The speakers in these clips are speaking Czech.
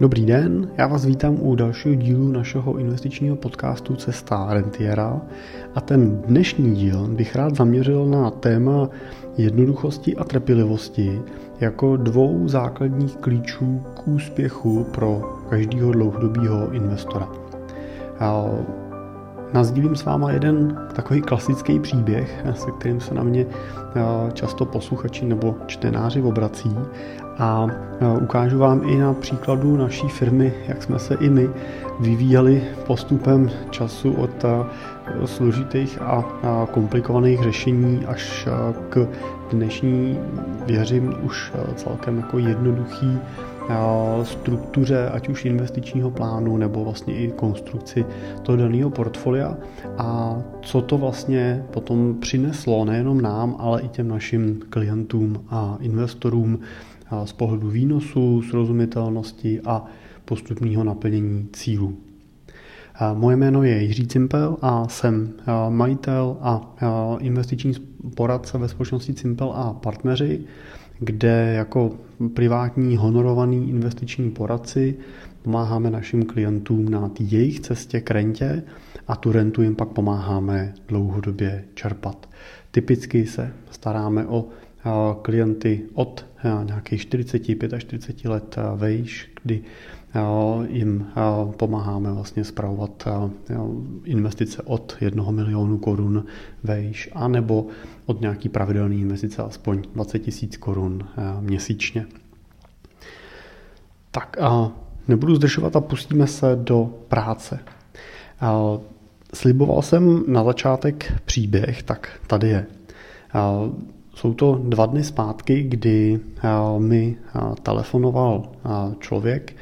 Dobrý den, já vás vítám u dalšího dílu našeho investičního podcastu Cesta Rentiera a ten dnešní díl bych rád zaměřil na téma jednoduchosti a trpělivosti jako dvou základních klíčů k úspěchu pro každého dlouhodobého investora. Nazdílím s váma jeden takový klasický příběh, se kterým se na mě často posluchači nebo čtenáři obrací a ukážu vám i na příkladu naší firmy, jak jsme se i my vyvíjeli postupem času od složitých a komplikovaných řešení až k dnešní, věřím, už celkem jako jednoduchý struktuře, ať už investičního plánu nebo vlastně i konstrukci toho daného portfolia. A co to vlastně potom přineslo nejenom nám, ale i těm našim klientům a investorům z pohledu výnosu, srozumitelnosti a postupného naplnění cílů. Moje jméno je Jiří Cimpel a jsem majitel a investiční poradce ve společnosti Cimpel a partneři, kde jako privátní honorovaný investiční poradci pomáháme našim klientům na jejich cestě k rentě a tu rentu jim pak pomáháme dlouhodobě čerpat. Typicky se staráme o klienty od nějakých 45 až 40 let vejš, kdy jim pomáháme vlastně spravovat investice od 1 milionu korun vejš, anebo od nějaký pravidelný investice aspoň 20 tisíc korun měsíčně. Tak a nebudu zdržovat a pustíme se do práce. Sliboval jsem na začátek příběh, tak tady je. Jsou to dva dny zpátky, kdy mi telefonoval člověk,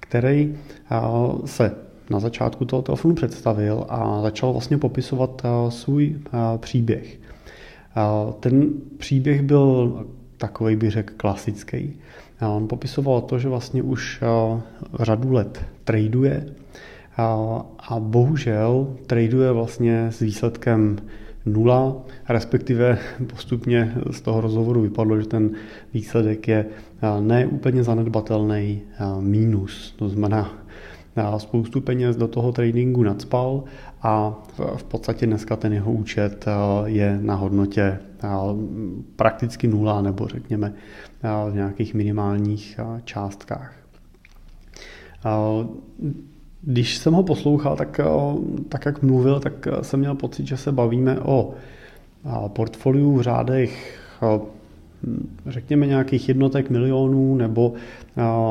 který se na začátku toho telefonu představil a začal vlastně popisovat svůj příběh. Ten příběh byl takový, bych řekl, klasický. On popisoval to, že vlastně už řadu let traduje a bohužel traduje vlastně s výsledkem nula, respektive postupně z toho rozhovoru vypadlo, že ten výsledek je ne úplně zanedbatelný mínus. To znamená, spoustu peněz do toho tradingu nadspal a v podstatě dneska ten jeho účet je na hodnotě prakticky nula nebo řekněme v nějakých minimálních částkách. Když jsem ho poslouchal, tak, tak jak mluvil, tak jsem měl pocit, že se bavíme o portfoliu v řádech řekněme nějakých jednotek milionů nebo,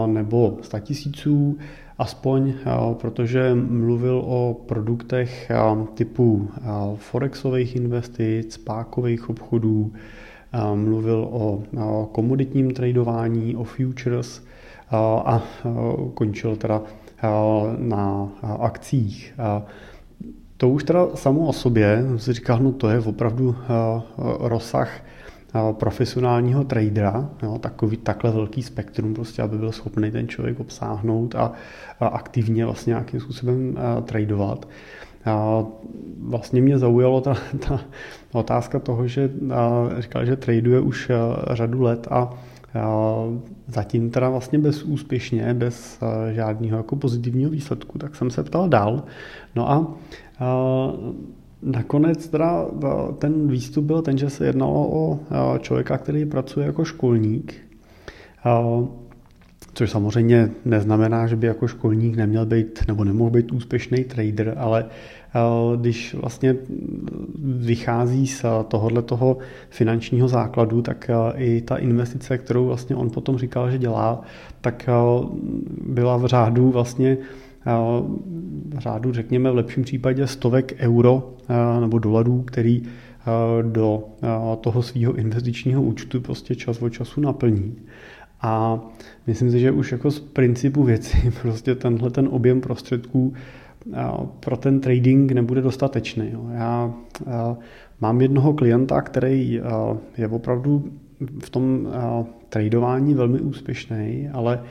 nebo statisíců, aspoň, protože mluvil o produktech typu forexových investic, pákových obchodů, mluvil o komoditním tradování, o futures a končil teda na akcích. To už teda samo o sobě, si říkal, no to je opravdu rozsah profesionálního tradera, jo, takový takhle velký spektrum, prostě, aby byl schopný ten člověk obsáhnout a, a aktivně vlastně nějakým způsobem a, tradovat. A vlastně mě zaujalo ta, ta otázka toho, že a, říkal, že traduje už a, řadu let a zatím teda vlastně bezúspěšně, bez žádného jako pozitivního výsledku, tak jsem se ptal dál. No a Nakonec teda ten výstup byl ten, že se jednalo o člověka, který pracuje jako školník, což samozřejmě neznamená, že by jako školník neměl být nebo nemohl být úspěšný trader, ale když vlastně vychází z tohohle toho finančního základu, tak i ta investice, kterou vlastně on potom říkal, že dělá, tak byla v řádu vlastně v řádu, řekněme, v lepším případě stovek euro nebo dolarů, který do toho svého investičního účtu prostě čas od času naplní. A myslím si, že už jako z principu věci prostě tenhle ten objem prostředků pro ten trading nebude dostatečný. Já mám jednoho klienta, který je opravdu v tom tradování velmi úspěšný, ale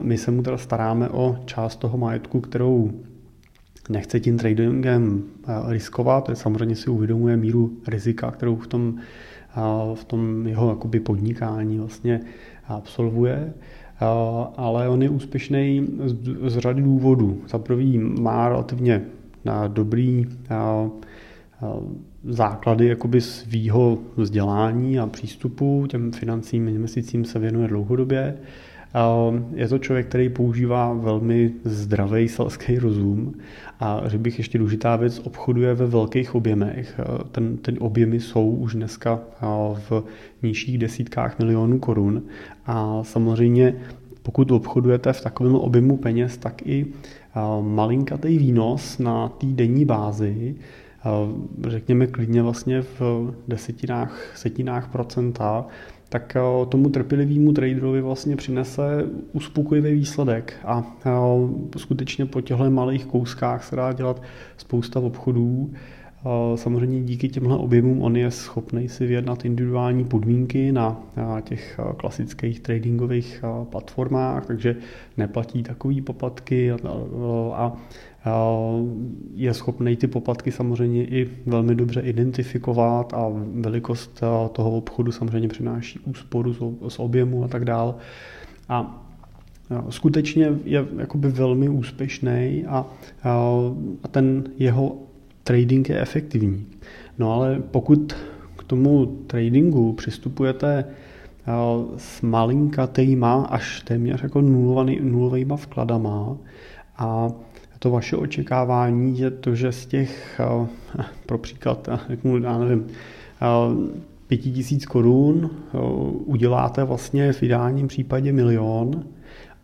my se mu teda staráme o část toho majetku, kterou nechce tím tradingem riskovat, samozřejmě si uvědomuje míru rizika, kterou v tom, v tom jeho jakoby podnikání vlastně absolvuje. Ale on je úspěšný z řady důvodů. Za prvý má relativně dobrý základy jakoby svýho vzdělání a přístupu těm financím, investicím se věnuje dlouhodobě. Je to člověk, který používá velmi zdravý selský rozum a řekl bych ještě důležitá věc, obchoduje ve velkých objemech. Ten, ten objemy jsou už dneska v nižších desítkách milionů korun a samozřejmě pokud obchodujete v takovém objemu peněz, tak i malinkatý výnos na té denní bázi řekněme klidně vlastně v desetinách, setinách procenta, tak eh, tomu trpělivému traderovi vlastně přinese uspokojivý výsledek a eh, skutečně po těchto malých kouskách se dá dělat spousta obchodů. Eh, samozřejmě díky těmhle objemům on je schopný si vyjednat individuální podmínky na těch klasických tradingových platformách, takže neplatí takové poplatky a, a je schopný ty poplatky samozřejmě i velmi dobře identifikovat a velikost toho obchodu samozřejmě přináší úsporu z objemu a tak dále. A skutečně je jakoby velmi úspěšný a, a ten jeho trading je efektivní. No ale pokud k tomu tradingu přistupujete s malinkatýma až téměř jako nulovými vkladama a to vaše očekávání je to, že z těch, eh, pro příklad, já nevím, eh, pěti tisíc korun eh, uděláte vlastně v ideálním případě milion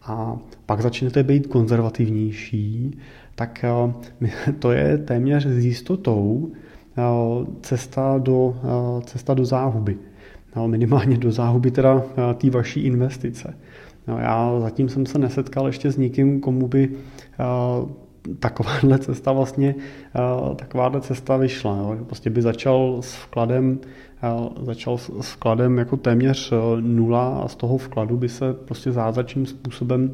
a pak začnete být konzervativnější, tak to je téměř s jistotou cesta do, cesta do záhuby. Minimálně do záhuby teda té vaší investice. No, já zatím jsem se nesetkal ještě s nikým, komu by takováhle cesta vlastně, eh, takováhle cesta vyšla. Prostě by začal s vkladem, eh, začal s vkladem jako téměř eh, nula a z toho vkladu by se prostě zázračným způsobem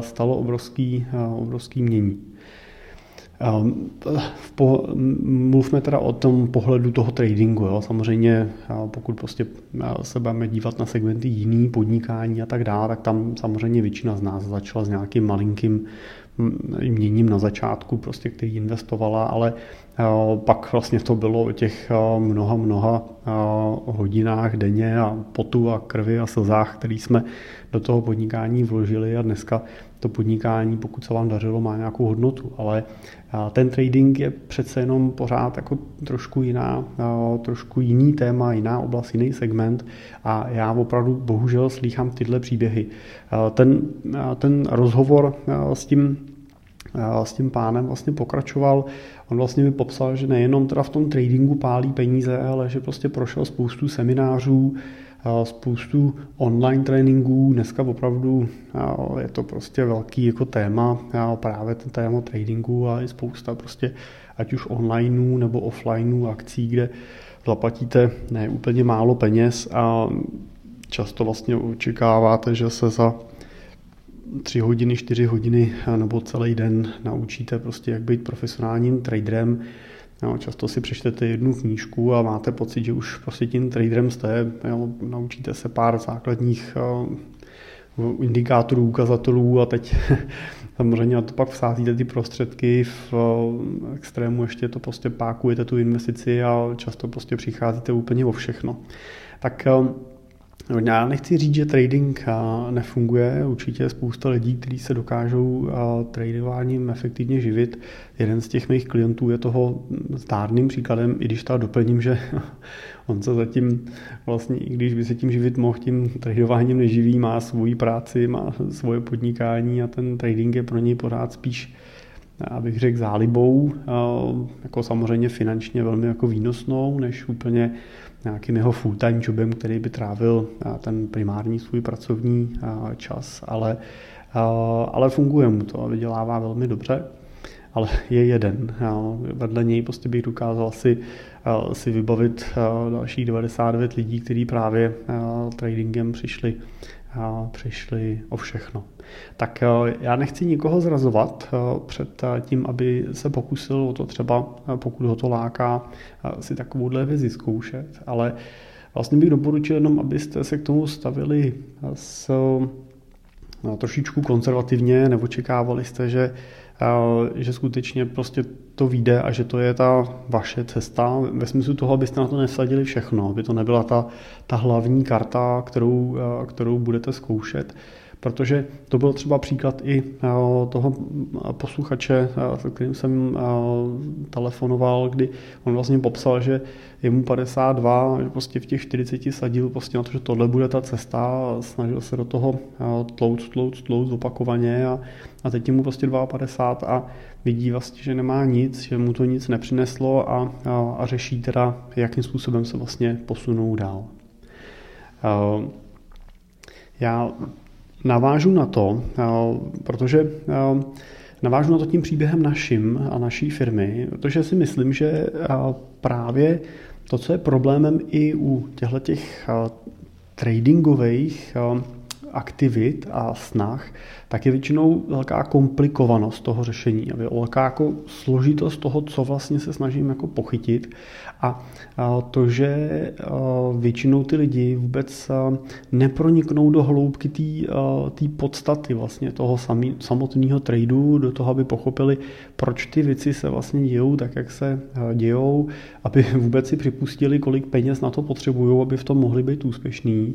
stalo obrovský, obrovský mění. Po, mluvme teda o tom pohledu toho tradingu. Jo. Samozřejmě, pokud prostě se budeme dívat na segmenty jiný, podnikání a tak dále, tak tam samozřejmě většina z nás začala s nějakým malinkým měním na začátku, prostě, který investovala, ale pak vlastně to bylo o těch eh, mnoha, mnoha eh, hodinách denně a potu a krvi a slzách, který jsme do toho podnikání vložili a dneska to podnikání, pokud se vám dařilo, má nějakou hodnotu, ale ten trading je přece jenom pořád jako trošku jiná, trošku jiný téma, jiná oblast, jiný segment a já opravdu bohužel slýchám tyhle příběhy. Ten, ten rozhovor s tím s tím pánem vlastně pokračoval. On vlastně mi popsal, že nejenom teda v tom tradingu pálí peníze, ale že prostě prošel spoustu seminářů, spoustu online tréninků. Dneska opravdu je to prostě velký jako téma, právě ten téma tradingu a i spousta prostě ať už onlineů nebo offlineů akcí, kde zaplatíte ne úplně málo peněz a často vlastně očekáváte, že se za tři hodiny, čtyři hodiny nebo celý den naučíte prostě, jak být profesionálním traderem. Jo, často si přečtete jednu knížku a máte pocit, že už prostě tím traderem jste, jo, naučíte se pár základních uh, indikátorů, ukazatelů a teď samozřejmě na to pak vsázíte ty prostředky v uh, extrému, ještě to prostě pákujete tu investici a často prostě přicházíte úplně o všechno. Tak Já nechci říct, že trading nefunguje. Určitě je spousta lidí, kteří se dokážou tradováním efektivně živit. Jeden z těch mých klientů je toho zdárným příkladem, i když ta doplním, že on se zatím vlastně, i když by se tím živit mohl, tím tradováním neživí, má svoji práci, má svoje podnikání a ten trading je pro něj pořád spíš abych řekl zálibou, jako samozřejmě finančně velmi jako výnosnou, než úplně nějakým jeho full-time jobem, který by trávil ten primární svůj pracovní čas, ale, ale funguje mu to a vydělává velmi dobře ale je jeden. Vedle něj prostě bych dokázal si, si vybavit dalších 99 lidí, kteří právě tradingem přišli, přišli o všechno. Tak já nechci nikoho zrazovat před tím, aby se pokusil o to třeba, pokud ho to láká, si takovouhle věci zkoušet, ale vlastně bych doporučil jenom, abyste se k tomu stavili s trošičku konzervativně, neočekávali jste, že, že skutečně prostě to vyjde a že to je ta vaše cesta. Ve smyslu toho, abyste na to nesadili všechno, aby to nebyla ta, ta hlavní karta, kterou, kterou budete zkoušet protože to byl třeba příklad i eh, toho posluchače, eh, se kterým jsem eh, telefonoval, kdy on vlastně popsal, že je mu 52, že prostě v těch 40 sadil prostě na to, že tohle bude ta cesta a snažil se do toho tlouc, tlouc, tlouc opakovaně a, a teď je mu prostě 52 a vidí vlastně, že nemá nic, že mu to nic nepřineslo a, a, a řeší teda, jakým způsobem se vlastně posunou dál. Já navážu na to, eh, protože eh, navážu na to tím příběhem naším a naší firmy, protože si myslím, že eh, právě to, co je problémem i u těchto těch tradingových aktivit a snah, tak je většinou velká komplikovanost toho řešení, velká jako složitost toho, co vlastně se snažím jako pochytit. A to, že většinou ty lidi vůbec neproniknou do hloubky té podstaty vlastně toho samotného tradu, do toho, aby pochopili, proč ty věci se vlastně dějou tak, jak se dějou, aby vůbec si připustili, kolik peněz na to potřebují, aby v tom mohli být úspěšní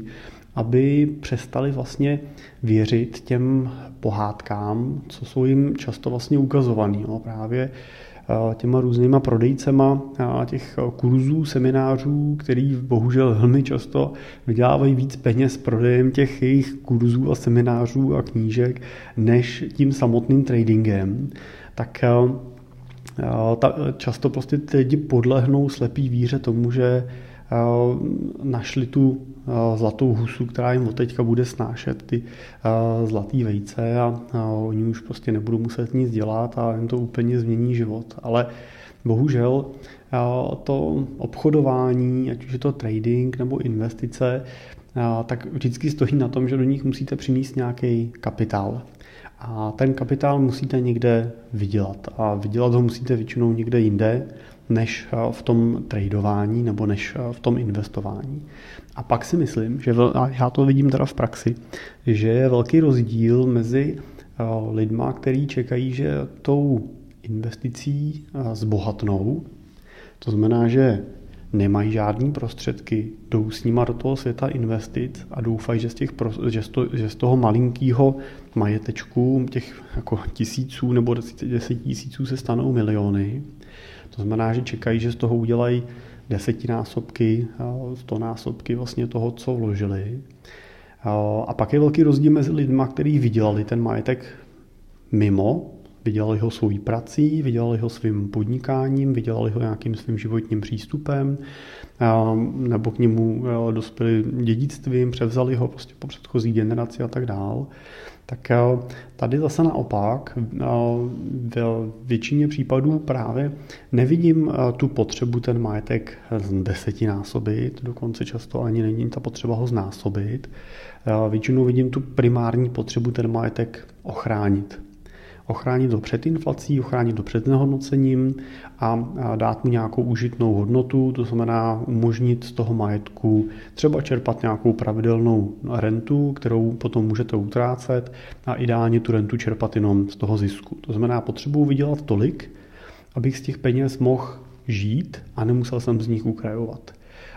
aby přestali vlastně věřit těm pohádkám, co jsou jim často vlastně ukazovaný. No, právě eh, těma různýma prodejcema eh, těch kurzů, seminářů, který bohužel velmi často vydělávají víc peněz prodejem těch jejich kurzů a seminářů a knížek, než tím samotným tradingem, tak eh, často prostě ty lidi podlehnou slepý víře tomu, že našli tu zlatou husu, která jim od teďka bude snášet ty zlatý vejce a, oni už prostě nebudou muset nic dělat a jim to úplně změní život. Ale bohužel to obchodování, ať už je to trading nebo investice, tak vždycky stojí na tom, že do nich musíte přinést nějaký kapitál. A ten kapitál musíte někde vydělat. A vydělat ho musíte většinou někde jinde, než v tom tradování nebo než v tom investování. A pak si myslím, že a já to vidím teda v praxi, že je velký rozdíl mezi eh, lidma, kteří čekají, že tou investicí eh, zbohatnou, to znamená, že nemají žádný prostředky, jdou s nima do toho světa investic a doufají, že z, těch, že z, to, že z toho malinkého majetečku, těch jako tisíců nebo deset tisíců se stanou miliony. To znamená, že čekají, že z toho udělají desetinásobky, stonásobky vlastně toho, co vložili. A pak je velký rozdíl mezi lidmi, kteří vydělali ten majetek mimo, vydělali ho svou prací, vydělali ho svým podnikáním, vydělali ho nějakým svým životním přístupem, nebo k němu dospěli dědictvím, převzali ho prostě po předchozí generaci a tak dál. Tak eh, tady zase naopak eh, v většině případů právě nevidím eh, tu potřebu ten majetek desetinásobit, dokonce často ani není ta potřeba ho znásobit. Většinou vidím tu primární potřebu ten majetek ochránit ochránit ho před inflací, ochránit ho před nehodnocením a dát mu nějakou užitnou hodnotu, to znamená umožnit z toho majetku třeba čerpat nějakou pravidelnou rentu, kterou potom můžete utrácet a ideálně tu rentu čerpat jenom z toho zisku. To znamená, potřebuji vydělat tolik, abych z těch peněz mohl žít a nemusel jsem z nich ukrajovat.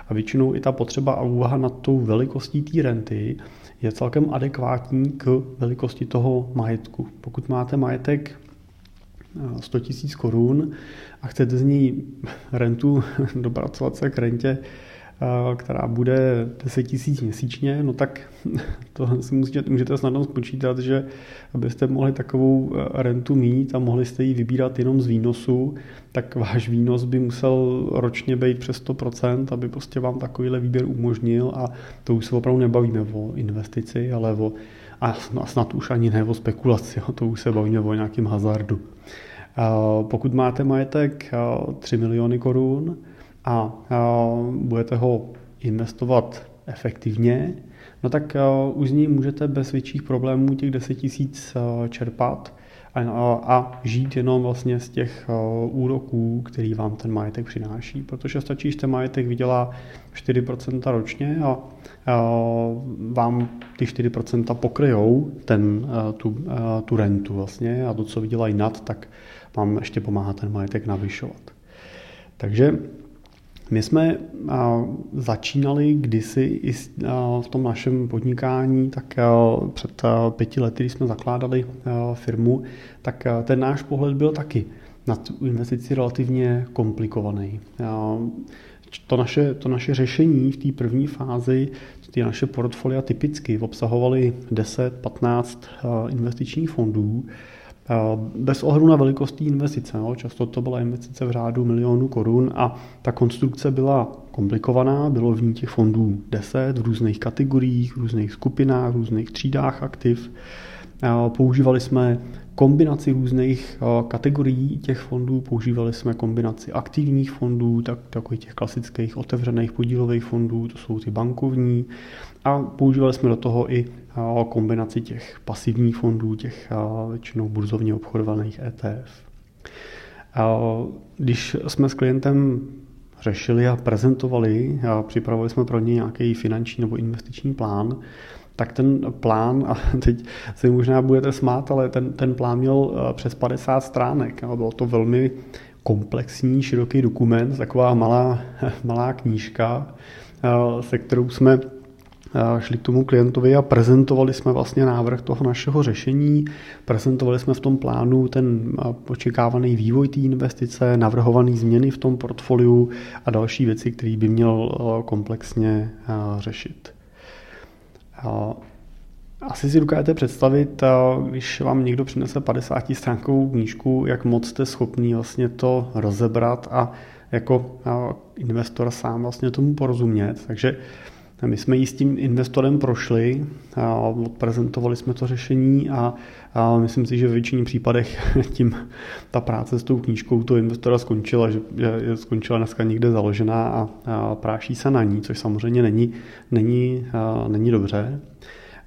A většinou i ta potřeba a úvaha nad tou velikostí té renty je celkem adekvátní k velikosti toho majetku. Pokud máte majetek 100 000 korun a chcete z ní rentu dopracovat se k rentě která bude 10 tisíc měsíčně, no tak to si musíte, můžete snadno spočítat, že abyste mohli takovou e, rentu mít a mohli jste ji vybírat jenom z výnosu, tak váš výnos by musel ročně být přes 100%, aby prostě vám takovýhle výběr umožnil a to už se opravdu nebavíme o investici, ale o a snad už ani ne o spekulaci, to už se bavíme o nějakém hazardu. Pokud máte majetek 3 miliony korun, a budete ho investovat efektivně, no tak už z ní můžete bez větších problémů těch 10 tisíc čerpat a, a žít jenom vlastně z těch úroků, který vám ten majetek přináší. Protože stačí, že ten majetek vydělá 4% ročně a vám ty 4% pokryjou ten, tu, tu rentu vlastně a to, co vydělají nad, tak vám ještě pomáhá ten majetek navyšovat. Takže my jsme začínali kdysi i v tom našem podnikání, tak před pěti lety, když jsme zakládali firmu, tak ten náš pohled byl taky na tu investici relativně komplikovaný. To naše, to naše řešení v té první fázi, ty naše portfolia typicky obsahovaly 10-15 investičních fondů, bez ohledu na velikost investice. No. Často to byla investice v řádu milionů korun a ta konstrukce byla komplikovaná, bylo v ní těch fondů 10 v různých kategoriích, v různých skupinách, v různých třídách aktiv. Používali jsme kombinaci různých kategorií těch fondů, používali jsme kombinaci aktivních fondů, tak, takových těch klasických otevřených podílových fondů, to jsou ty bankovní, a používali jsme do toho i kombinaci těch pasivních fondů, těch většinou burzovně obchodovaných ETF. Když jsme s klientem řešili a prezentovali a připravovali jsme pro ně nějaký finanční nebo investiční plán, tak ten plán, a teď si možná budete smát, ale ten, ten plán měl přes 50 stránek. Bylo to velmi komplexní, široký dokument, taková malá, malá knížka, se kterou jsme šli k tomu klientovi a prezentovali jsme vlastně návrh toho našeho řešení. Prezentovali jsme v tom plánu ten očekávaný vývoj té investice, navrhované změny v tom portfoliu a další věci, které by měl komplexně řešit. Asi si dokážete představit, když vám někdo přinese 50 stránkovou knížku, jak moc jste schopný vlastně to rozebrat a jako investor sám vlastně tomu porozumět. Takže my jsme jí s tím investorem prošli, a odprezentovali jsme to řešení a, a myslím si, že v většině případech tím ta práce s tou knížkou to investora skončila, že je skončila dneska někde založená a, a práší se na ní, což samozřejmě není, není, a, není dobře.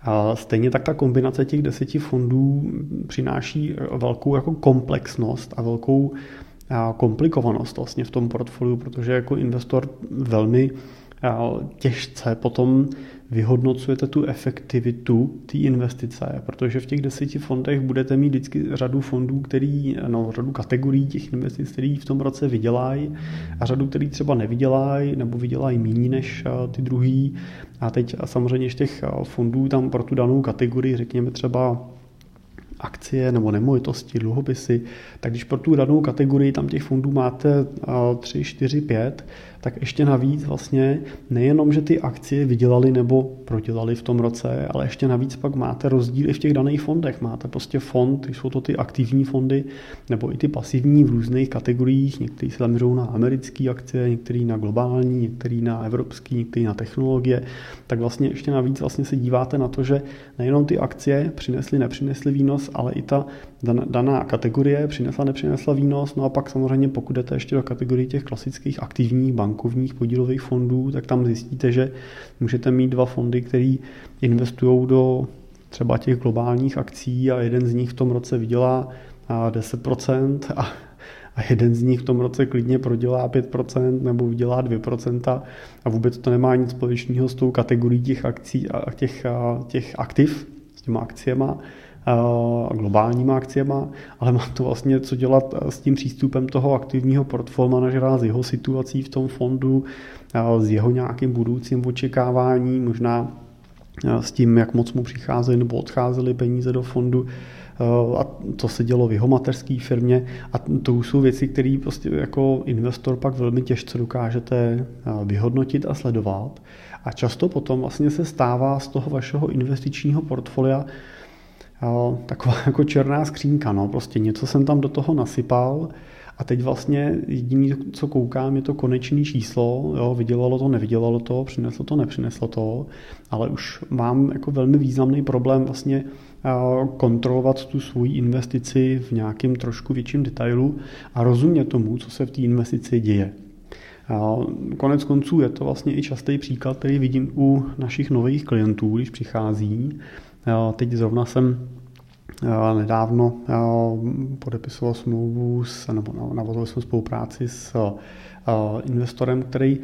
A stejně tak ta kombinace těch deseti fondů přináší velkou jako komplexnost a velkou komplikovanost vlastně v tom portfoliu, protože jako investor velmi těžce potom vyhodnocujete tu efektivitu té investice, protože v těch deseti fondech budete mít vždycky řadu fondů, který, no, řadu kategorií těch investic, který v tom roce vydělají a řadu, který třeba nevydělají nebo vydělají méně než ty druhý. A teď samozřejmě z těch fondů tam pro tu danou kategorii, řekněme třeba akcie nebo nemovitosti, dluhopisy, tak když pro tu danou kategorii tam těch fondů máte 3, 4, 5, tak ještě navíc vlastně nejenom, že ty akcie vydělali nebo prodělali v tom roce, ale ještě navíc pak máte rozdíly v těch daných fondech. Máte prostě fond, jsou to ty aktivní fondy, nebo i ty pasivní v různých kategoriích. Některý se zaměřují na americké akcie, některý na globální, některý na evropský, některý na technologie. Tak vlastně ještě navíc vlastně se díváte na to, že nejenom ty akcie přinesly, nepřinesly výnos, ale i ta daná kategorie přinesla, nepřinesla výnos. No a pak samozřejmě pokud jdete ještě do kategorie těch klasických aktivních bankovních podílových fondů, tak tam zjistíte, že můžete mít dva fondy, které investují do třeba těch globálních akcí a jeden z nich v tom roce vydělá 10% a, a jeden z nich v tom roce klidně prodělá 5% nebo vydělá 2% a vůbec to nemá nic společného s tou kategorií těch akcí a těch, těch aktiv, s těma akciema globálníma akciema, ale má to vlastně co dělat s tím přístupem toho aktivního portfolio manažera, s jeho situací v tom fondu, s jeho nějakým budoucím očekávání, možná s tím, jak moc mu přicházely nebo odcházely peníze do fondu a to se dělo v jeho mateřské firmě. A to jsou věci, které prostě jako investor pak velmi těžce dokážete vyhodnotit a sledovat. A často potom vlastně se stává z toho vašeho investičního portfolia taková jako černá skřínka, no, prostě něco jsem tam do toho nasypal a teď vlastně jediné, co koukám, je to konečné číslo, jo, vydělalo to, nevydělalo to, přineslo to, nepřineslo to, ale už mám jako velmi významný problém vlastně kontrolovat tu svoji investici v nějakém trošku větším detailu a rozumět tomu, co se v té investici děje. Konec konců je to vlastně i častý příklad, který vidím u našich nových klientů, když přichází, Teď zrovna jsem nedávno podepisoval smlouvu s, nebo navazovali jsme spolupráci s investorem, který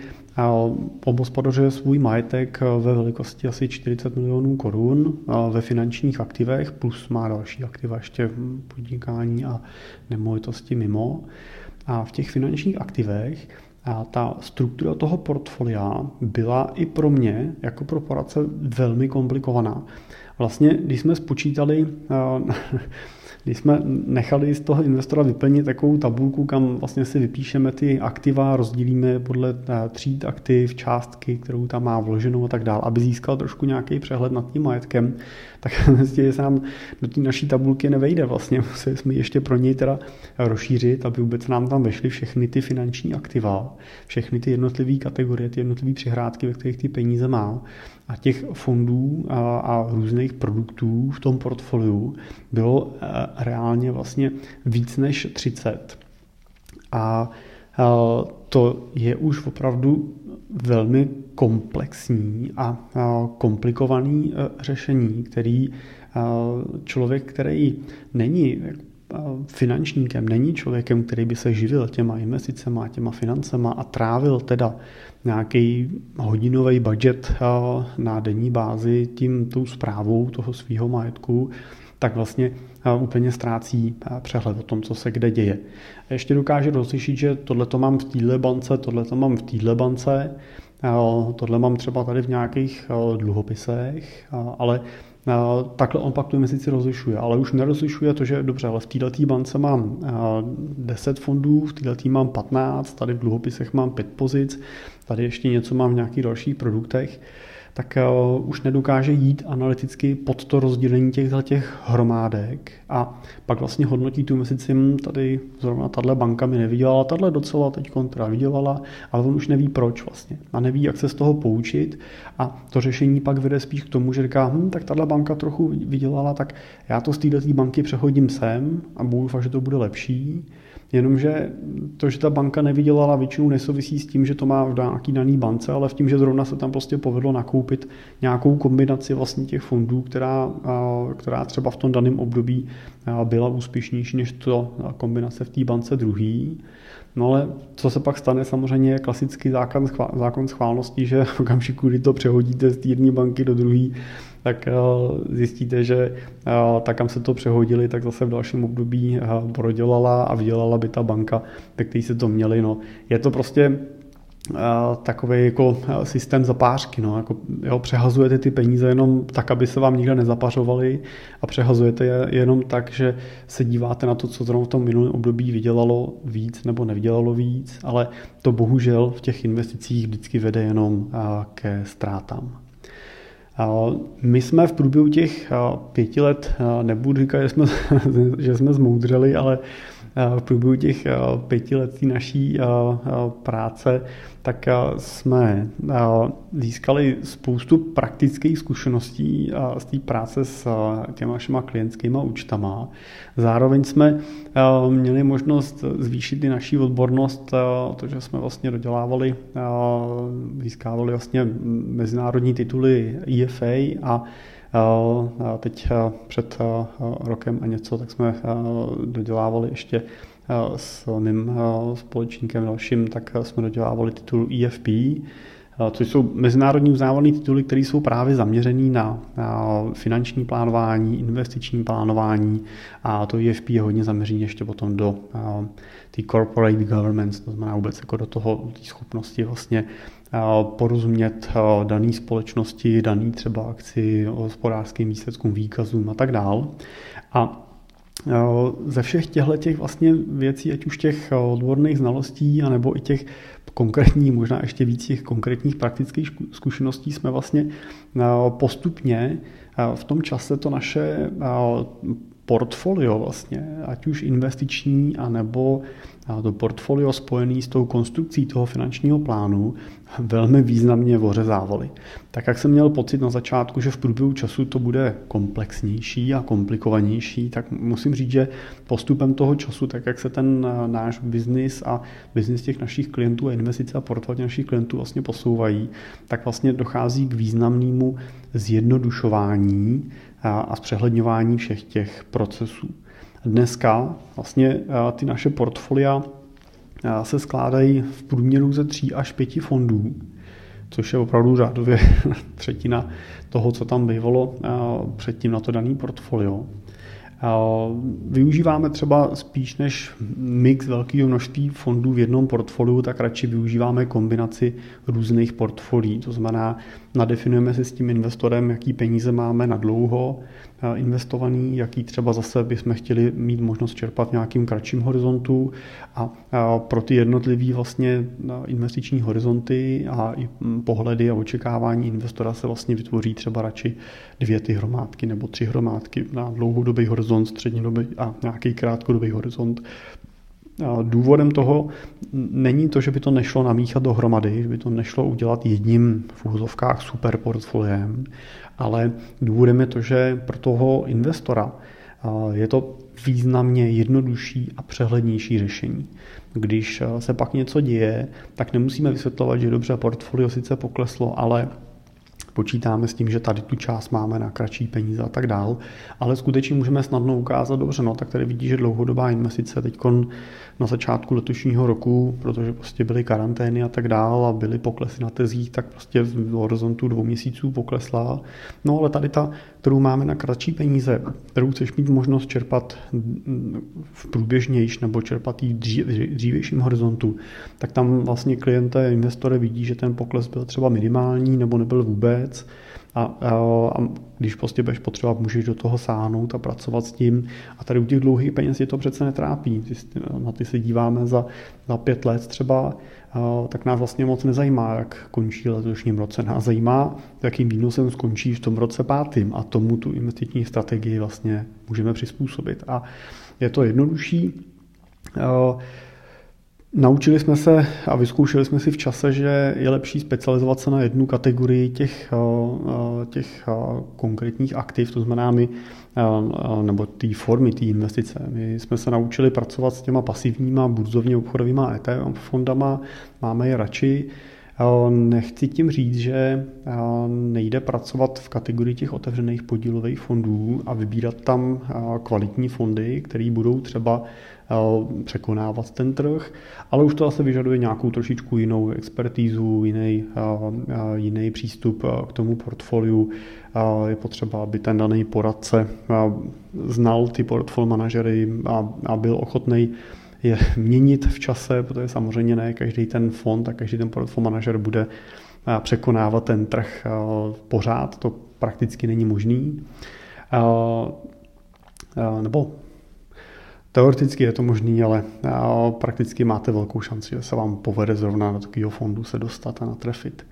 obospodařuje svůj majetek ve velikosti asi 40 milionů korun ve finančních aktivech, plus má další aktiva ještě podnikání a nemovitosti mimo. A v těch finančních aktivech a ta struktura toho portfolia byla i pro mě, jako pro poradce, velmi komplikovaná. Vlastně, když jsme spočítali když jsme nechali z toho investora vyplnit takovou tabulku, kam vlastně si vypíšeme ty aktiva, rozdělíme podle eh, tříd aktiv, částky, kterou tam má vloženou a tak dále, aby získal trošku nějaký přehled nad tím majetkem, tak zjistili se nám do té naší tabulky nevejde vlastně. Museli jsme ještě pro něj teda rozšířit, aby vůbec nám tam vešly všechny ty finanční aktiva, všechny ty jednotlivé kategorie, ty jednotlivé přihrádky, ve kterých ty peníze má. A těch fondů a, a různých produktů v tom portfoliu bylo eh, reálně vlastně víc než 30. A to je už opravdu velmi komplexní a komplikovaný e, řešení, který člověk, který není finančníkem, není člověkem, který by se živil těma investicema, těma financema a trávil teda nějaký hodinový budget na denní bázi tím tou zprávou toho svého majetku, tak vlastně úplně ztrácí přehled o tom, co se kde děje. Ještě dokáže rozlišit, že tohle to mám v téhle bance, tohle to mám v téhle bance, tohle mám třeba tady v nějakých dluhopisech, ale takhle on pak tu investici rozlišuje, ale už nerozlišuje to, že dobře, ale v této bance mám 10 fondů, v této mám 15, tady v dluhopisech mám 5 pozic, tady ještě něco mám v nějakých dalších produktech tak uh, už nedokáže jít analyticky pod to rozdělení těchto těch hromádek a pak vlastně hodnotí tu investici, hm, tady zrovna tahle banka mi nevydělala, tahle docela teď kontra vydělala, ale on už neví proč vlastně. A neví, jak se z toho poučit. A to řešení pak vede spíš k tomu, že říká, hm, tak tahle banka trochu vydělala, tak já to z této banky přehodím sem a budu fakt, že to bude lepší Jenomže to, že ta banka nevydělala, většinou nesouvisí s tím, že to má v nějaký daný bance, ale v tím, že zrovna se tam prostě povedlo nakoupit nějakou kombinaci vlastně těch fondů, která, která třeba v tom daném období byla úspěšnější než to kombinace v té bance druhý. No ale co se pak stane, samozřejmě je klasický zákon, zákon schválnosti, že v okamžiku, kdy to přehodíte z jedné banky do druhé, tak eh, zjistíte, že eh, tak, kam se to přehodili, tak zase v dalším období eh, prodělala a vydělala by ta banka, ve které se to měli. No. Je to prostě takový jako systém zapářky. No, jako, jo, přehazujete ty peníze jenom tak, aby se vám nikde nezapařovaly a přehazujete je jenom tak, že se díváte na to, co zrovna v tom minulém období vydělalo víc nebo nevydělalo víc, ale to bohužel v těch investicích vždycky vede jenom ke ztrátám. My jsme v průběhu těch pěti let, nebudu říkat, že jsme, že jsme zmoudřeli, ale v průběhu těch pěti let naší práce tak jsme získali spoustu praktických zkušeností z té práce s těma našima klientskými účtama. Zároveň jsme měli možnost zvýšit i naší odbornost, to, že jsme vlastně dodělávali, získávali vlastně mezinárodní tituly EFA a teď před rokem a něco, tak jsme dodělávali ještě s mým společníkem dalším, tak jsme dodělávali titul EFP, což jsou mezinárodní uznávané tituly, které jsou právě zaměřený na, na finanční plánování, investiční plánování. A to EFP je hodně zaměřený ještě potom do té corporate governance, to znamená vůbec jako do toho schopnosti vlastně porozumět dané společnosti, daný třeba akci, hospodářským výsledkům, výkazům a tak dál. A ze všech těchto těch vlastně věcí, ať už těch odborných znalostí, anebo i těch konkrétních, možná ještě víc těch konkrétních praktických zkušeností jsme vlastně postupně v tom čase to naše portfolio vlastně, ať už investiční, anebo to portfolio spojené s tou konstrukcí toho finančního plánu velmi významně ořezávali. Tak jak jsem měl pocit na začátku, že v průběhu času to bude komplexnější a komplikovanější, tak musím říct, že postupem toho času, tak jak se ten náš biznis a biznis těch našich klientů a investice a portfolio našich klientů vlastně posouvají, tak vlastně dochází k významnému zjednodušování a zpřehledňování všech těch procesů. Dneska vlastně ty naše portfolia se skládají v průměru ze tří až pěti fondů, což je opravdu řádově třetina toho, co tam bývalo předtím na to daný portfolio. Využíváme třeba spíš než mix velkého množství fondů v jednom portfoliu, tak radši využíváme kombinaci různých portfolií. To znamená, nadefinujeme si s tím investorem, jaký peníze máme na dlouho, investovaný, jaký třeba zase bychom chtěli mít možnost čerpat v nějakým kratším horizontu a pro ty jednotlivé vlastně investiční horizonty a i pohledy a očekávání investora se vlastně vytvoří třeba radši dvě ty hromádky nebo tři hromádky na dlouhodobý horizont, střednědobý a nějaký krátkodobý horizont. Důvodem toho není to, že by to nešlo namíchat dohromady, že by to nešlo udělat jedním v úzovkách super portfoliem, ale důvodem je to, že pro toho investora je to významně jednodušší a přehlednější řešení. Když se pak něco děje, tak nemusíme vysvětlovat, že dobře, portfolio sice pokleslo, ale počítáme s tím, že tady tu část máme na kratší peníze a tak dál, ale skutečně můžeme snadno ukázat, dobře, no, tak tady vidí, že dlouhodobá investice teď na začátku letošního roku, protože prostě byly karantény a tak dál a byly poklesy na tezích, tak prostě v horizontu dvou měsíců poklesla. No ale tady ta, kterou máme na kratší peníze, kterou chceš mít možnost čerpat v průběžnějš nebo čerpat i v dřívějším horizontu, tak tam vlastně klienté, investory vidí, že ten pokles byl třeba minimální nebo nebyl vůbec a, a, a když prostě budeš potřebovat, můžeš do toho sáhnout a pracovat s tím. A tady u těch dlouhých peněz je to přece netrápí. Na ty se díváme za, za pět let třeba, tak nás vlastně moc nezajímá, jak končí letošním roce. Nás zajímá, jakým výnosem skončí v tom roce pátým a tomu tu investiční strategii vlastně můžeme přizpůsobit. A je to jednodušší. Naučili jsme se a vyzkoušeli jsme si v čase, že je lepší specializovat se na jednu kategorii těch, eh, eh, těch eh, konkrétních aktiv, to znamená my, nebo té formy, té investice. My jsme se naučili pracovat s těma pasivníma burzovně obchodovými ETF fondama, máme je radši. Nechci tím říct, že nejde pracovat v kategorii těch otevřených podílových fondů a vybírat tam kvalitní fondy, které budou třeba překonávat ten trh, ale už to zase vyžaduje nějakou trošičku jinou expertízu, jiný, jiný přístup k tomu portfoliu. Je potřeba, aby ten daný poradce znal ty portfolio manažery a, a byl ochotný je měnit v čase, protože samozřejmě ne každý ten fond a každý ten portfolio manažer bude překonávat ten trh pořád, to prakticky není možný. Nebo Teoreticky je to možný, ale prakticky máte velkou šanci, že se vám povede zrovna do takového fondu se dostat a natrefit.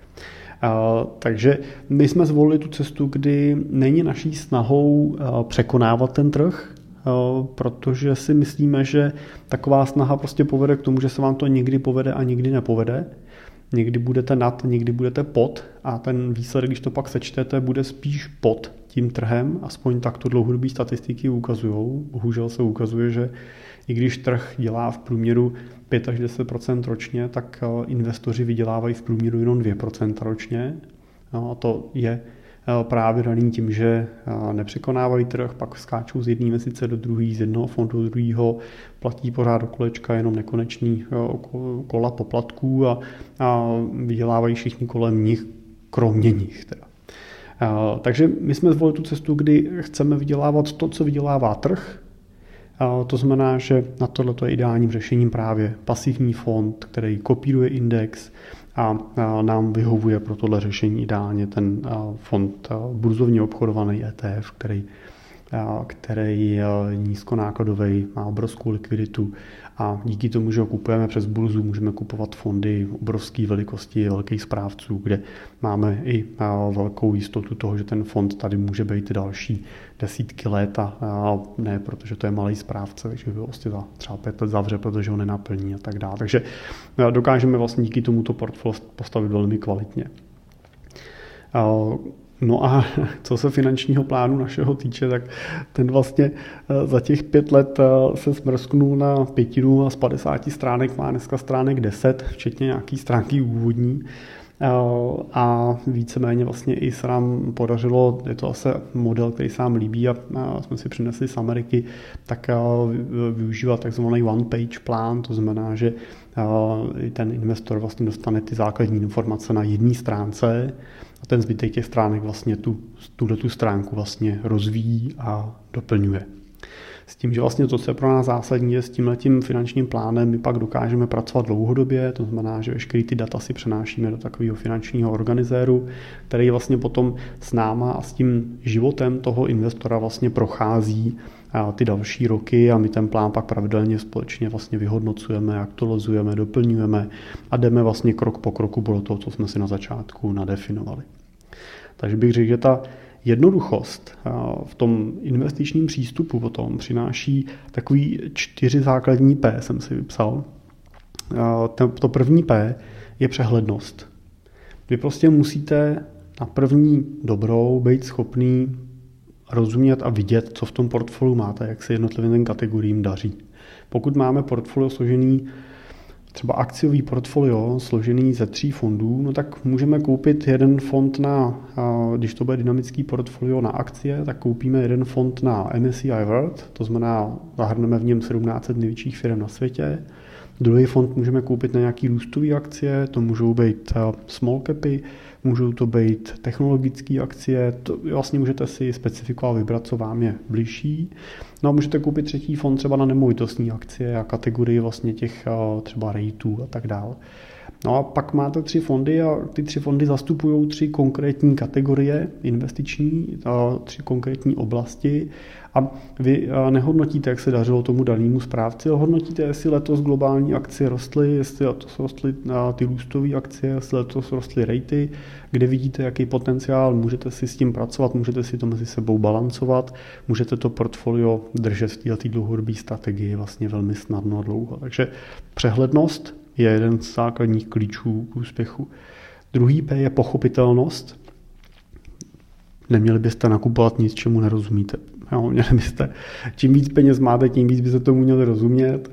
Takže my jsme zvolili tu cestu, kdy není naší snahou překonávat ten trh, protože si myslíme, že taková snaha prostě povede k tomu, že se vám to někdy povede a nikdy nepovede. Někdy budete nad, někdy budete pod a ten výsledek, když to pak sečtete, bude spíš pod tím trhem, aspoň tak to dlouhodobé statistiky ukazují. Bohužel se ukazuje, že i když trh dělá v průměru 5 až 10 ročně, tak eh, investoři vydělávají v průměru jenom 2% ročně. No, a to je právě daný tím, že eh, nepřekonávají trh, pak skáčou z jedné měsíce do druhé, z jednoho fondu do druhého, platí pořád do kolečka jenom nekonečný kola poplatků a, a vydělávají všichni kolem nich, kromě nich. Teda. Takže my jsme zvolili tu cestu, kdy chceme vydělávat to, co vydělává trh. To znamená, že na tohle je ideálním řešením právě pasivní fond, který kopíruje index a nám vyhovuje pro tohle řešení ideálně ten fond burzovně obchodovaný ETF, který který je nízkonákladový, má obrovskou likviditu a díky tomu, že ho kupujeme přes burzu, můžeme kupovat fondy obrovské velikosti velkých správců, kde máme i velkou jistotu toho, že ten fond tady může být další desítky let a ne, protože to je malý správce, takže ho vlastně za třeba pět let zavře, protože ho nenaplní a tak dále. Takže dokážeme vlastně díky tomuto portfolio postavit velmi kvalitně. No a co se finančního plánu našeho týče, tak ten vlastně eh, za těch pět let eh, se smrsknul na pětinu a z 50 stránek má dneska stránek 10, včetně nějaký stránky úvodní. a víceméně vlastně i se nám podařilo, je to asi model, který se nám líbí a, jsme si přinesli z Ameriky, tak využívat takzvaný one-page plán, to znamená, že ten investor vlastně dostane ty základní informace na jedné stránce a ten zbytek těch stránek vlastně tu, tuto tu stránku vlastně rozvíjí a doplňuje. S tím, že vlastně to, co je pro nás zásadní, je s tímhletím finančním plánem my pak dokážeme pracovat dlouhodobě, to znamená, že veškerý ty data si přenášíme do takového finančního organizéru, který vlastně potom s náma a s tím životem toho investora vlastně prochází ty další roky a my ten plán pak pravidelně společně vlastně vyhodnocujeme, aktualizujeme, doplňujeme a jdeme vlastně krok po kroku podle toho, co jsme si na začátku nadefinovali. Takže bych řekl, že ta jednoduchost v tom investičním přístupu potom přináší takový čtyři základní P, jsem si vypsal. To první P je přehlednost. Vy prostě musíte na první dobrou být schopný rozumět a vidět, co v tom portfoliu máte, jak se jednotlivým kategoriím daří. Pokud máme portfolio složený třeba akciový portfolio složený ze tří fondů, no tak můžeme koupit jeden fond na, když to bude dynamický portfolio na akcie, tak koupíme jeden fond na MSCI World, to znamená, zahrneme v něm 17 největších firm na světě. Druhý fond můžeme koupit na nějaký růstový akcie, to můžou být small capy, můžou to být technologické akcie, to vlastně můžete si specifikovat, vybrat, co vám je blížší. No a můžete koupit třetí fond třeba na nemovitostní akcie a kategorii vlastně těch třeba rateů a tak dále. No a pak máte tři fondy a ty tři fondy zastupují tři konkrétní kategorie investiční, tři konkrétní oblasti a vy nehodnotíte, jak se dařilo tomu danému správci, ale hodnotíte, jestli letos globální akcie rostly, jestli letos rostly ty růstové akcie, jestli letos rostly rejty, kde vidíte, jaký potenciál, můžete si s tím pracovat, můžete si to mezi sebou balancovat, můžete to portfolio držet v této dlouhodobé strategii vlastně velmi snadno a dlouho. Takže přehlednost je jeden z základních klíčů k úspěchu. Druhý P je pochopitelnost. Neměli byste nakupovat nic, čemu nerozumíte. Jo, měli byste, čím víc peněz máte, tím víc byste tomu měli rozumět.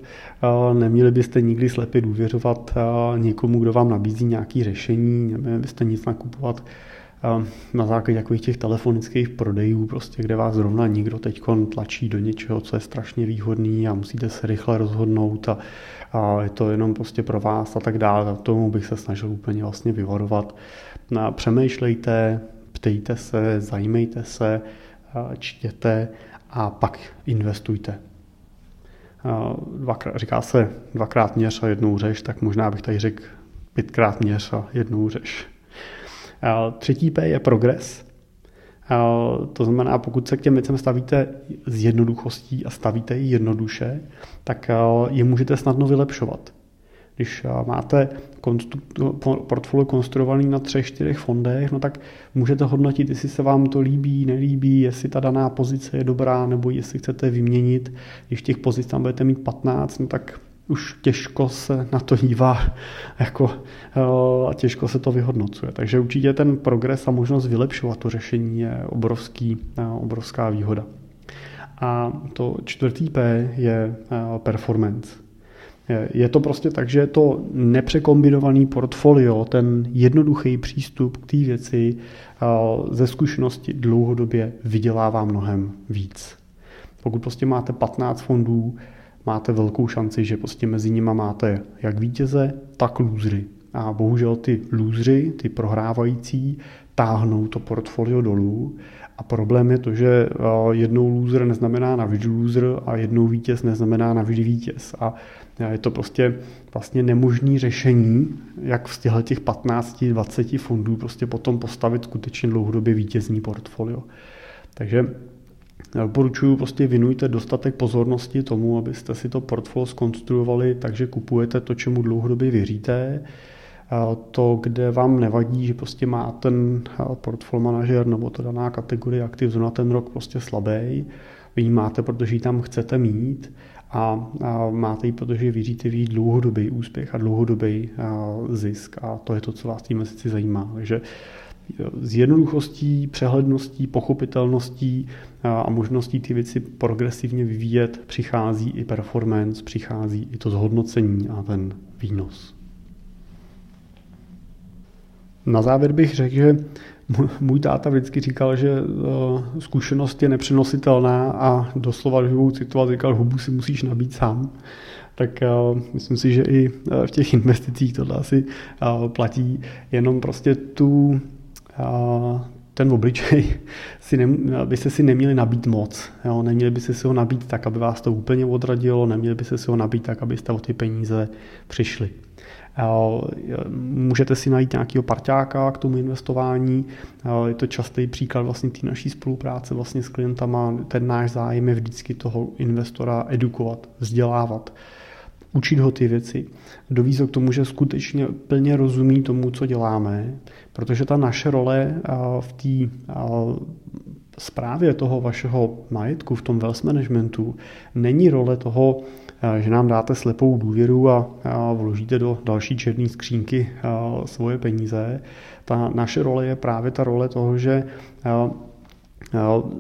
Neměli byste nikdy slepě důvěřovat někomu, kdo vám nabízí nějaké řešení, neměli byste nic nakupovat na základě takových těch telefonických prodejů, prostě, kde vás zrovna nikdo teď tlačí do něčeho, co je strašně výhodný a musíte se rychle rozhodnout a, a je to jenom prostě pro vás a tak dále. A tomu bych se snažil úplně vlastně vyvarovat. No přemýšlejte, ptejte se, zajímejte se, čtěte a pak investujte. Dvakrát, říká se dvakrát měř a jednou řeš, tak možná bych tady řekl pětkrát měř a jednou řeš. Třetí P je progres. To znamená, pokud se k těm věcem stavíte s jednoduchostí a stavíte ji jednoduše, tak je můžete snadno vylepšovat. Když máte portfolio konstruovaný na třech, čtyřech fondech, no tak můžete hodnotit, jestli se vám to líbí, nelíbí, jestli ta daná pozice je dobrá, nebo jestli chcete vyměnit. Když těch pozic tam budete mít 15, no tak už těžko se na to dívá jako, eh, a těžko se to vyhodnocuje. Takže určitě ten progres a možnost vylepšovat to řešení je obrovský, eh, obrovská výhoda. A to čtvrtý P je eh, performance. Je to prostě tak, že je to nepřekombinovaný portfolio, ten jednoduchý přístup k té věci ze zkušenosti dlouhodobě vydělává mnohem víc. Pokud prostě máte 15 fondů, máte velkou šanci, že prostě mezi nimi máte jak vítěze, tak lůzry. A bohužel ty lůzři, ty prohrávající, táhnou to portfolio dolů. A problém je to, že jednou loser neznamená navždy loser a jednou vítěz neznamená navždy vítěz. A je to prostě vlastně nemožný řešení, jak z těch 15-20 fondů prostě potom postavit skutečně dlouhodobě vítězní portfolio. Takže Doporučuji prostě věnujte dostatek pozornosti tomu, abyste si to portfolio skonstruovali takže kupujete to, čemu dlouhodobě věříte. To, kde vám nevadí, že prostě má ten portfolio manažer nebo to daná kategorie aktiv zrovna ten rok prostě slabý, vy ji máte, protože ji tam chcete mít a, a máte ji, protože věříte v dlouhodobý úspěch a dlouhodobý zisk a to je to, co vás tím měsíci zajímá. Takže s jednoduchostí, přehledností, pochopitelností a možností ty věci progresivně vyvíjet přichází i performance, přichází i to zhodnocení a ten výnos. Na závěr bych řekl, že můj táta vždycky říkal, že zkušenost je nepřenositelná a doslova živou citovat říkal, hubu si musíš nabít sám. Tak myslím si, že i v těch investicích tohle asi platí. Jenom prostě tu, ten obličej si ne, byste si neměli nabít moc. Jo? Neměli byste si ho nabít tak, aby vás to úplně odradilo, neměli byste si ho nabít tak, abyste o ty peníze přišli. Můžete si najít nějakého parťáka k tomu investování. Je to častý příklad vlastně té naší spolupráce vlastně s klientama. Ten náš zájem je vždycky toho investora edukovat, vzdělávat učit ho ty věci, dovízt ho k tomu, že skutečně plně rozumí tomu, co děláme, protože ta naše role v té zprávě toho vašeho majetku, v tom wealth managementu, není role toho, že nám dáte slepou důvěru a vložíte do další černé skřínky svoje peníze. Ta naše role je právě ta role toho, že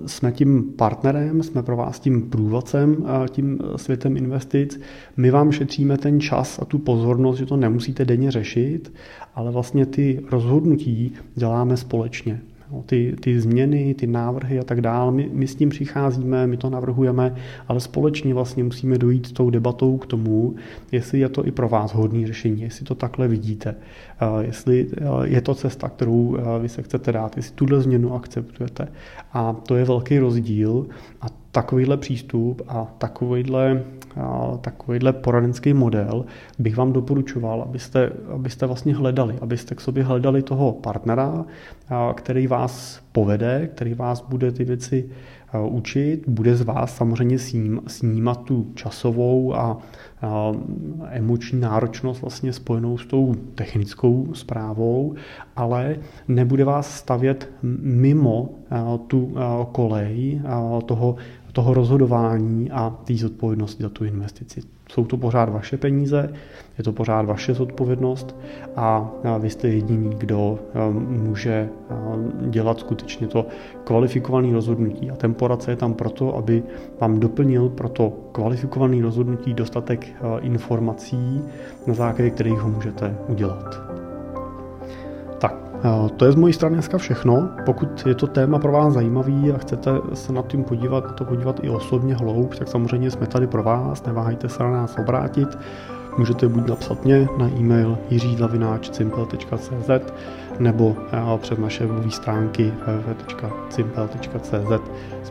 jsme tím partnerem, jsme pro vás tím průvodcem, tím světem investic. My vám šetříme ten čas a tu pozornost, že to nemusíte denně řešit, ale vlastně ty rozhodnutí děláme společně. Ty, ty změny, ty návrhy a tak dále, my, my s tím přicházíme, my to navrhujeme, ale společně vlastně musíme dojít s tou debatou k tomu, jestli je to i pro vás hodný řešení, jestli to takhle vidíte, jestli je to cesta, kterou vy se chcete dát, jestli tuhle změnu akceptujete. A to je velký rozdíl a takovýhle přístup a takovýhle, a takovýhle poradenský model bych vám doporučoval, abyste, abyste vlastně hledali, abyste k sobě hledali toho partnera, který vás povede, který vás bude ty věci učit, bude z vás samozřejmě snímat tu časovou a emoční náročnost vlastně spojenou s tou technickou zprávou, ale nebude vás stavět mimo tu kolej toho toho rozhodování a té zodpovědnosti za tu investici. Jsou to pořád vaše peníze, je to pořád vaše zodpovědnost a vy jste jediný, kdo může dělat skutečně to kvalifikované rozhodnutí. A ten poradce je tam proto, aby vám doplnil pro to kvalifikované rozhodnutí dostatek informací, na základě kterých ho můžete udělat. Eh, to je z mojí strany dneska všechno. Pokud je to téma pro vás zajímavý a chcete se nad tím podívat, na to podívat i osobně hloub, tak samozřejmě jsme tady pro vás, neváhejte se na nás obrátit. Můžete buď napsat mě na e-mail jiřídlavináč.simple.cz nebo eh, přes naše webové stránky www.simple.cz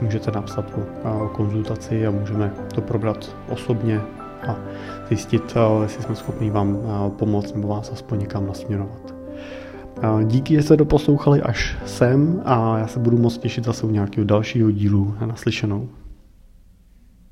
můžete napsat o eh, konzultaci a můžeme to probrat osobně a zjistit, jestli jsme schopni vám pomoct nebo vás aspoň někam nasměrovat. Díky, že jste doposlouchali až sem a já se budu moc těšit zase u nějakého dalšího dílu a naslyšenou.